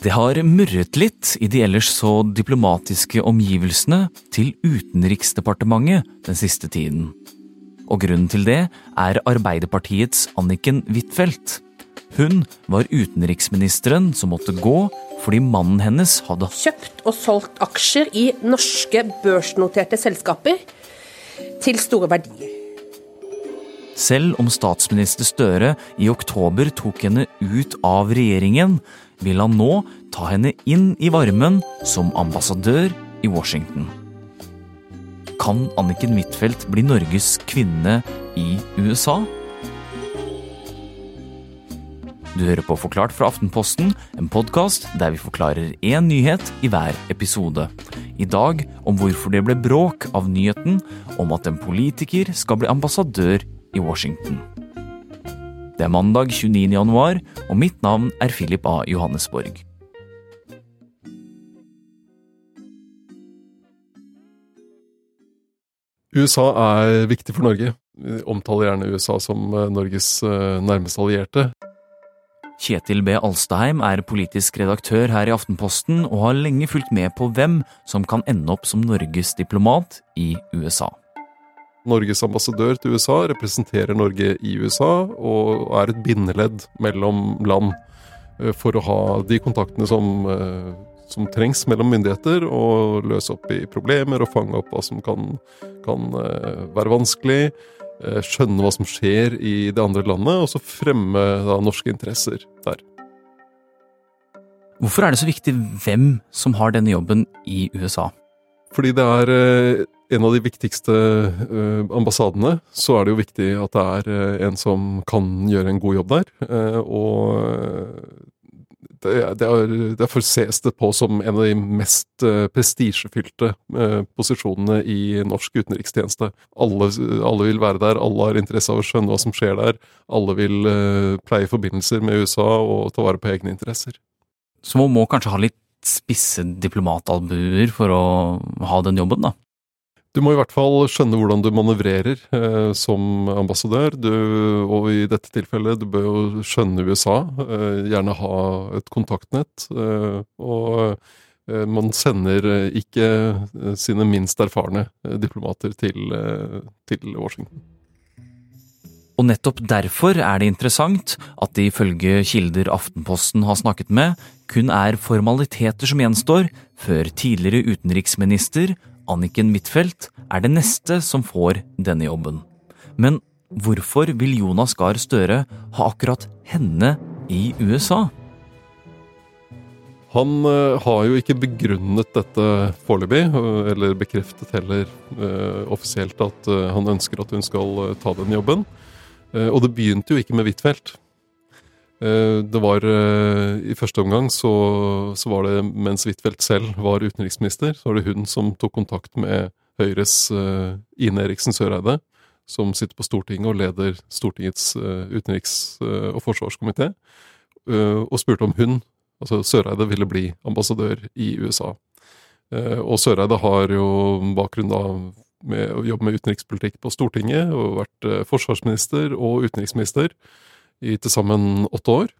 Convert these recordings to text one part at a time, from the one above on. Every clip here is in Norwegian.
Det har murret litt i de ellers så diplomatiske omgivelsene til Utenriksdepartementet den siste tiden. Og grunnen til det er Arbeiderpartiets Anniken Huitfeldt. Hun var utenriksministeren som måtte gå fordi mannen hennes hadde Kjøpt og solgt aksjer i norske børsnoterte selskaper til store verdier. Selv om statsminister Støre i oktober tok henne ut av regjeringen, vil han nå ta henne inn i varmen som ambassadør i Washington. Kan Anniken Huitfeldt bli Norges kvinne i USA? Du hører på Forklart fra Aftenposten, en podkast der vi forklarer én nyhet i hver episode. I dag om hvorfor det ble bråk av nyheten om at en politiker skal bli ambassadør i Washington. Det er mandag 29. januar, og mitt navn er Philip A. Johannesborg. USA er viktig for Norge. Vi omtaler gjerne USA som eh, Norges eh, nærmeste allierte. Kjetil B. Alstaheim er politisk redaktør her i Aftenposten og har lenge fulgt med på hvem som kan ende opp som Norges diplomat i USA. Norges ambassadør til USA representerer Norge i USA og er et bindeledd mellom land eh, for å ha de kontaktene som, som trengs mellom myndigheter, og løse opp i problemer og fange opp hva som kan, kan være vanskelig. Skjønne hva som skjer i det andre landet, og så fremme da, norske interesser der. Hvorfor er det så viktig hvem som har denne jobben i USA? Fordi det er en av de viktigste ambassadene, så er det jo viktig at det er en som kan gjøre en god jobb der. Og det er, derfor ses det på som en av de mest prestisjefylte posisjonene i norsk utenrikstjeneste. Alle, alle, vil være der, alle har interesse av å skjønne hva som skjer der. Alle vil pleie forbindelser med USA og ta vare på egne interesser. Så man må kanskje ha litt spisse diplomatalbuer for å ha den jobben, da? Du må i hvert fall skjønne hvordan du manøvrerer eh, som ambassadør. Du, og i dette tilfellet, du bør jo skjønne USA. Eh, gjerne ha et kontaktnett. Eh, og man sender ikke sine minst erfarne diplomater til, til Washington. Og nettopp derfor er det interessant at det ifølge kilder Aftenposten har snakket med, kun er formaliteter som gjenstår før tidligere utenriksminister Anniken Huitfeldt er det neste som får denne jobben. Men hvorfor vil Jonas Gahr Støre ha akkurat henne i USA? Han uh, har jo ikke begrunnet dette foreløpig, eller bekreftet heller uh, offisielt at han ønsker at hun skal ta den jobben. Og det begynte jo ikke med Huitfeldt. Det var I første omgang så, så var det mens Huitfeldt selv var utenriksminister, så var det hun som tok kontakt med Høyres Ine Eriksen Søreide, som sitter på Stortinget og leder Stortingets utenriks- og forsvarskomité, og spurte om hun Altså Søreide ville bli ambassadør i USA. Og Søreide har jo bakgrunn da med å jobbe med utenrikspolitikk på Stortinget, og vært forsvarsminister og utenriksminister i til sammen åtte år.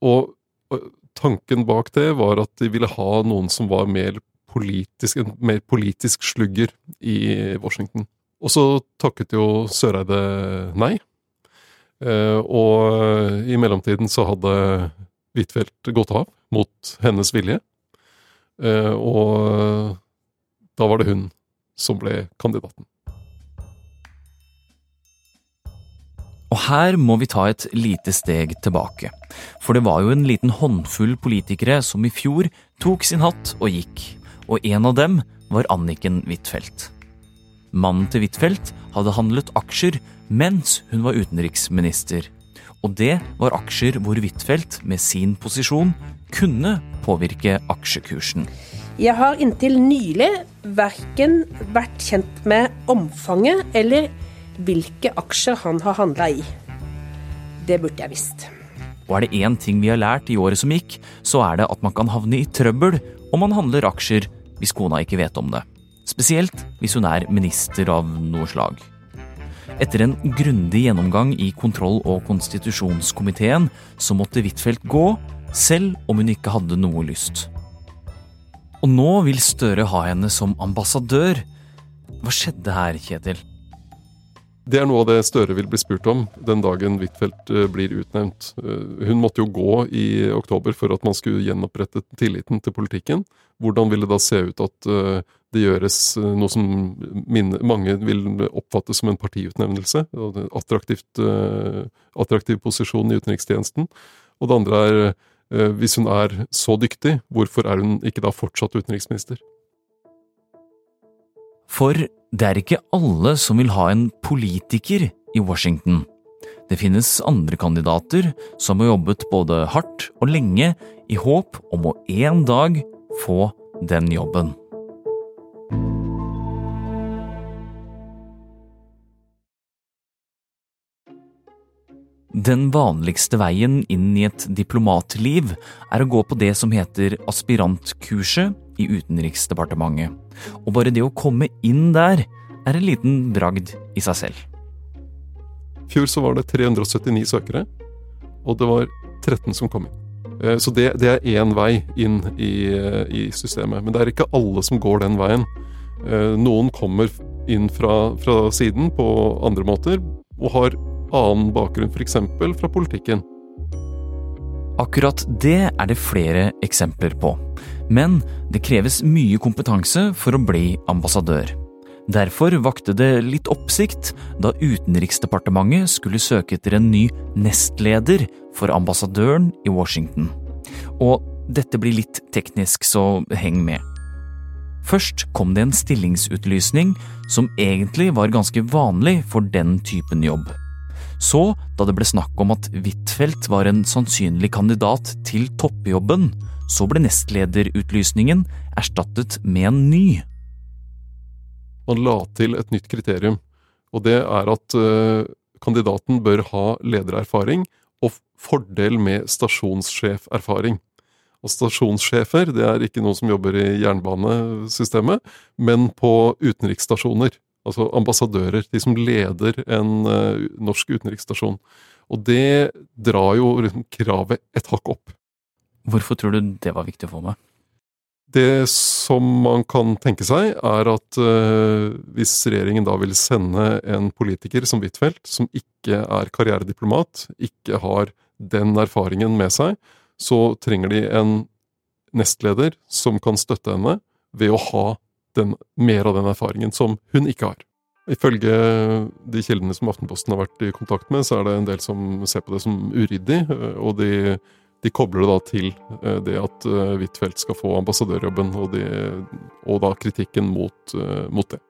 Og tanken bak det var at de ville ha noen som var mer politisk, en mer politisk slugger i Washington. Og så takket jo Søreide nei. Og i mellomtiden så hadde Huitfeldt gått av mot hennes vilje. Og da var det hun som ble kandidaten. Og her må vi ta et lite steg tilbake. For det var jo en liten håndfull politikere som i fjor tok sin hatt og gikk. Og en av dem var Anniken Huitfeldt. Mannen til Huitfeldt hadde handlet aksjer mens hun var utenriksminister. Og det var aksjer hvor Huitfeldt med sin posisjon kunne påvirke aksjekursen. Jeg har inntil nylig verken vært kjent med omfanget eller hvilke aksjer han har handla i. Det burde jeg visst. Og er det én ting vi har lært i året som gikk, så er det at man kan havne i trøbbel om man handler aksjer hvis kona ikke vet om det. Spesielt hvis hun er minister av noe slag. Etter en grundig gjennomgang i kontroll- og konstitusjonskomiteen så måtte Huitfeldt gå, selv om hun ikke hadde noe lyst. Og nå vil Støre ha henne som ambassadør. Hva skjedde her, Kjetil? Det er noe av det Støre vil bli spurt om den dagen Huitfeldt eh, blir utnevnt. Eh, hun måtte jo gå i oktober for at man skulle gjenopprette tilliten til politikken. Hvordan vil det da se ut at eh, det gjøres noe som mange vil oppfatte som en partiutnevnelse? Attraktivt, attraktiv posisjon i utenrikstjenesten. Og det andre er hvis hun er så dyktig, hvorfor er hun ikke da fortsatt utenriksminister? For det er ikke alle som vil ha en politiker i Washington. Det finnes andre kandidater som har jobbet både hardt og lenge i håp om å en dag få den jobben. Den vanligste veien inn i et diplomatliv er å gå på det som heter aspirantkurset i Utenriksdepartementet. Og bare det å komme inn der er en liten bragd i seg selv. I fjor så var det 379 søkere, og det var 13 som kom inn. Eh, så det, det er én vei inn i, eh, i, systemet. Men det er ikke alle som går den veien. Eh, noen kommer inn fra, fra siden på andre måter og har annen bakgrunn, f.eks. fra politikken. Akkurat det er det flere eksempler på. Men det kreves mye kompetanse for å bli ambassadør. Derfor vakte det litt oppsikt da Utenriksdepartementet skulle søke etter en ny nestleder for ambassadøren i Washington. Og dette blir litt teknisk, så heng med. Først kom det en stillingsutlysning som egentlig var ganske vanlig for den typen jobb. Så, da det ble snakk om at Huitfeldt var en sannsynlig kandidat til toppjobben, så ble nestlederutlysningen erstattet med en ny. Man la til et nytt kriterium, og det er at uh, kandidaten bør ha ledererfaring og fordel med stasjonssjeferfaring. Og stasjonssjefer det er ikke noen som jobber i jernbanesystemet, men på utenriksstasjoner altså ambassadører, de som leder en uh, norsk utenriksstasjon. Og det drar jo kravet et hakk opp. Hvorfor tror du det var viktig å få med? Det som man kan tenke seg, er at uh, hvis regjeringen da vil sende en politiker som Huitfeldt, som ikke er karrierediplomat, ikke har den erfaringen med seg, så trenger de en nestleder som kan støtte henne ved å ha den, mer av den erfaringen som hun ikke har. Ifølge de kildene som Aftenposten har vært i kontakt med, så er det en del som ser på det som uryddig, og de, de kobler det da til eh, det at eh, Huitfeldt skal få ambassadørjobben, og, de, og da kritikken mot, eh, mot, det.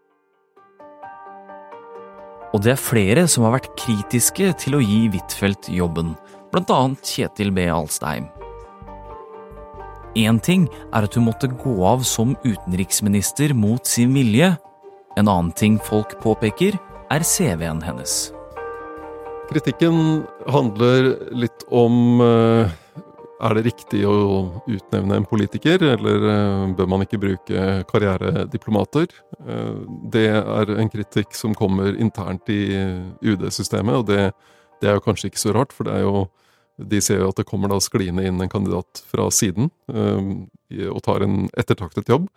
Og det er flere som har vært kritiske til å gi Huitfeldt jobben, annet Kjetil B. Alstheim. Én ting er at hun måtte gå av som utenriksminister mot sin vilje. En annen ting folk påpeker, er CV-en hennes. Kritikken handler litt om eh, er det riktig å utnevne en politiker, eller eh, bør man ikke bruke karrierediplomater? Eh, det er en kritikk som kommer internt i UD-systemet, og det, det, er jo kanskje ikke så rart, for det er jo de ser jo at det kommer da skliende inn en kandidat fra siden um, og tar en ettertaktet jobb.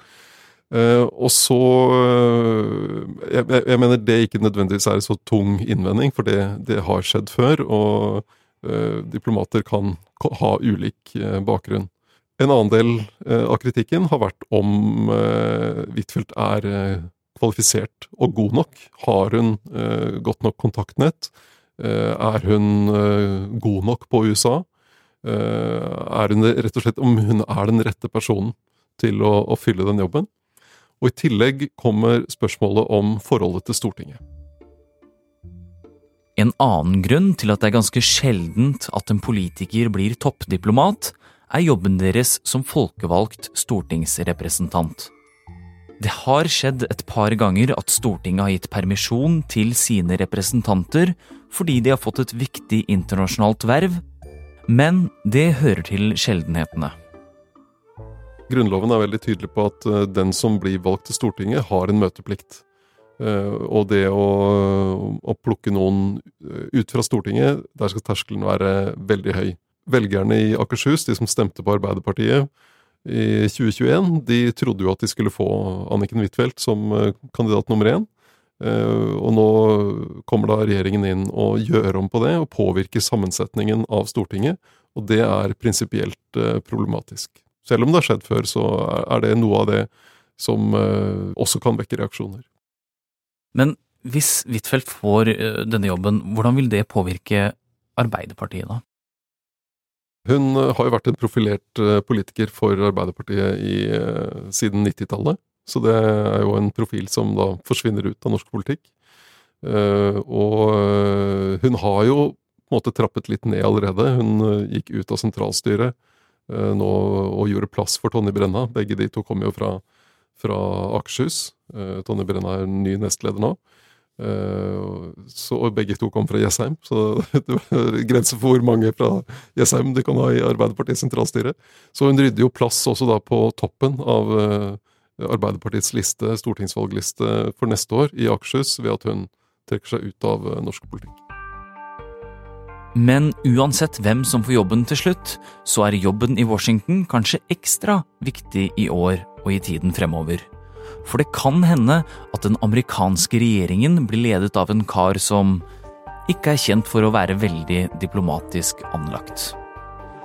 Uh, og så uh, jeg, jeg, mener det ikke nødvendigvis er en så tung innvending, for det, det har skjedd før. Og diplomater kan ha ulik bakgrunn. En annen del av kritikken har vært om Huitfeldt er kvalifisert og god nok. Har hun godt nok kontaktnett? Eh, er hun eh, god nok på USA? Eh, er hun rett og slett om hun er den rette personen til å, å fylle den jobben? Og i tillegg kommer spørsmålet om forholdet til Stortinget. En annen grunn til at det er ganske sjeldent at en politiker blir toppdiplomat, er jobben deres som folkevalgt stortingsrepresentant. Det har skjedd et par ganger at Stortinget har gitt permisjon til sine representanter fordi de har fått et viktig internasjonalt verv, men det hører til sjeldenhetene. Grunnloven er veldig tydelig på at eh, den som blir valgt til Stortinget, har en møteplikt. Og det å, å plukke noen ut fra Stortinget, der skal terskelen være veldig høy. Velgerne i Akershus, de som stemte på Arbeiderpartiet i 2021, de trodde jo at de skulle få Anniken Huitfeldt som kandidat nummer én. Og nå kommer da regjeringen inn og gjør om på det, og påvirker sammensetningen av Stortinget. Og det er prinsipielt problematisk. Selv om det har skjedd før, så er det noe av det som uh, også kan vekke reaksjoner. Men hvis Huitfeldt får denne jobben, hvordan vil det påvirke Arbeiderpartiet da? Hun har jo vært en profilert politiker for Arbeiderpartiet i, siden 90-tallet. Så det er jo en profil som da forsvinner ut av norsk politikk. og hun har jo på en måte trappet litt ned allerede. Hun gikk ut av sentralstyret Eh, nå, og gjorde plass for Tonje Brenna. Begge de to kommer jo fra, fra Akershus. Eh, Tonje Brenna er ny nestleder nå. Så, og begge to kom fra Jessheim, så det er grenser for hvor mange fra Jessheim du kan ha i Arbeiderpartiets sentralstyre. Så hun rydder jo plass også da på toppen av Arbeiderpartiets liste, stortingsvalgliste for neste år i Akershus, ved at hun trekker seg ut av uh, norsk politikk. Men uansett hvem som får jobben til slutt, så er jobben i Washington kanskje ekstra viktig i år og i tiden fremover. For det kan hende at den amerikanske regjeringen blir ledet av en kar som ikke er kjent for å være veldig diplomatisk anlagt.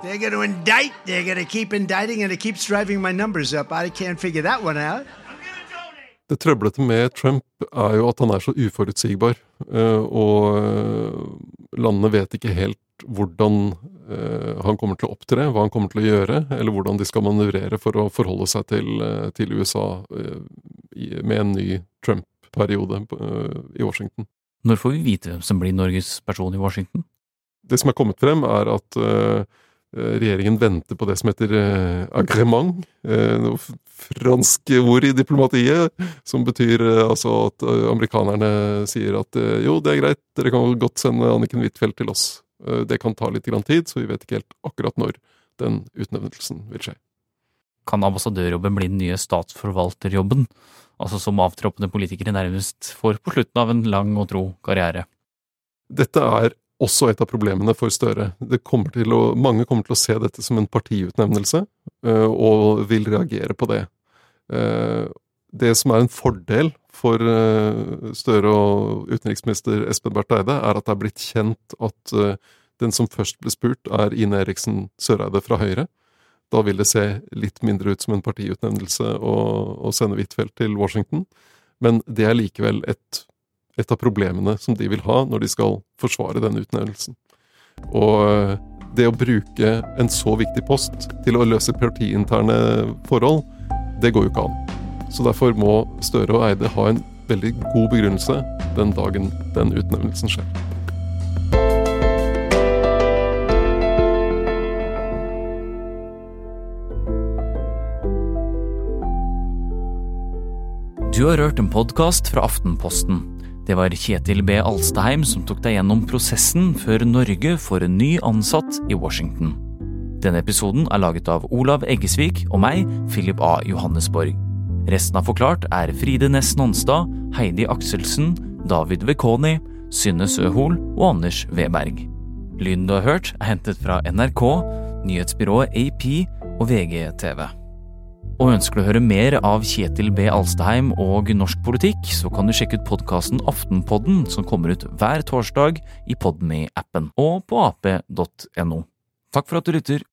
They're going to indict, they're going to keep indicting, and it keeps driving my numbers up. I can't figure that one out. Det trøblete med Trump er jo at han er så uforutsigbar, eh, og eh, landene vet ikke helt hvordan eh, han kommer til å opptre, hva han kommer til å gjøre, eller hvordan de skal manøvrere for å forholde seg til, til USA med en ny Trump-periode i Washington. Når får vi vite hvem som blir Norges person i Washington? Det som er kommet frem, er at regjeringen venter på det som heter eh, agrement. Eh, noe fransk ord i diplomatiet, som betyr altså at amerikanerne sier at jo, det er greit, dere kan godt sende Anniken Huitfeldt til oss. Det kan ta litt tid, så vi vet ikke helt akkurat når den utnevnelsen vil skje. Kan ambassadørjobben bli den nye statsforvalterjobben? Altså som avtroppende politikere nærmest får på slutten av en lang og tro karriere? Dette er også et av problemene for Støre. Kommer å, mange kommer til å se dette som en partiutnevnelse, eh, og vil reagere på det. Eh, det som er en fordel for eh, Støre og utenriksminister Espen Barth Eide, er at det er blitt kjent at den som først ble spurt, er Ine Eriksen Søreide fra Høyre. Da vil det se litt mindre ut som en partiutnevnelse å, sende Huitfeldt til Washington, men det er likevel et et av problemene som de vil ha når de skal forsvare denne utnevnelsen. Og eh, det å bruke en så viktig post til å løse partiinterne forhold, det går jo ikke an. Så derfor må Støre og Eide ha en veldig god begrunnelse den dagen den utnevnelsen skjer. Du har hørt en podkast fra Aftenposten. Det var Kjetil B. Alstaheim som tok deg gjennom prosessen før Norge får en ny ansatt i Washington. Denne episoden er laget av Olav Eggesvik og meg, Philip A. Johannesborg. Resten av Forklart er Fride Næss Nonstad, Heidi Akselsen, David Vekoni, Synne Søhol og Anders Weberg. Lyden du har hørt, er hentet fra NRK, nyhetsbyrået AP og VGTV. Og ønsker du å høre mer av Kjetil B. Alstheim og norsk politikk, så kan du sjekke ut podkasten Aftenpodden, som kommer ut hver torsdag i Podme-appen og på ap.no. Takk for at du lytter.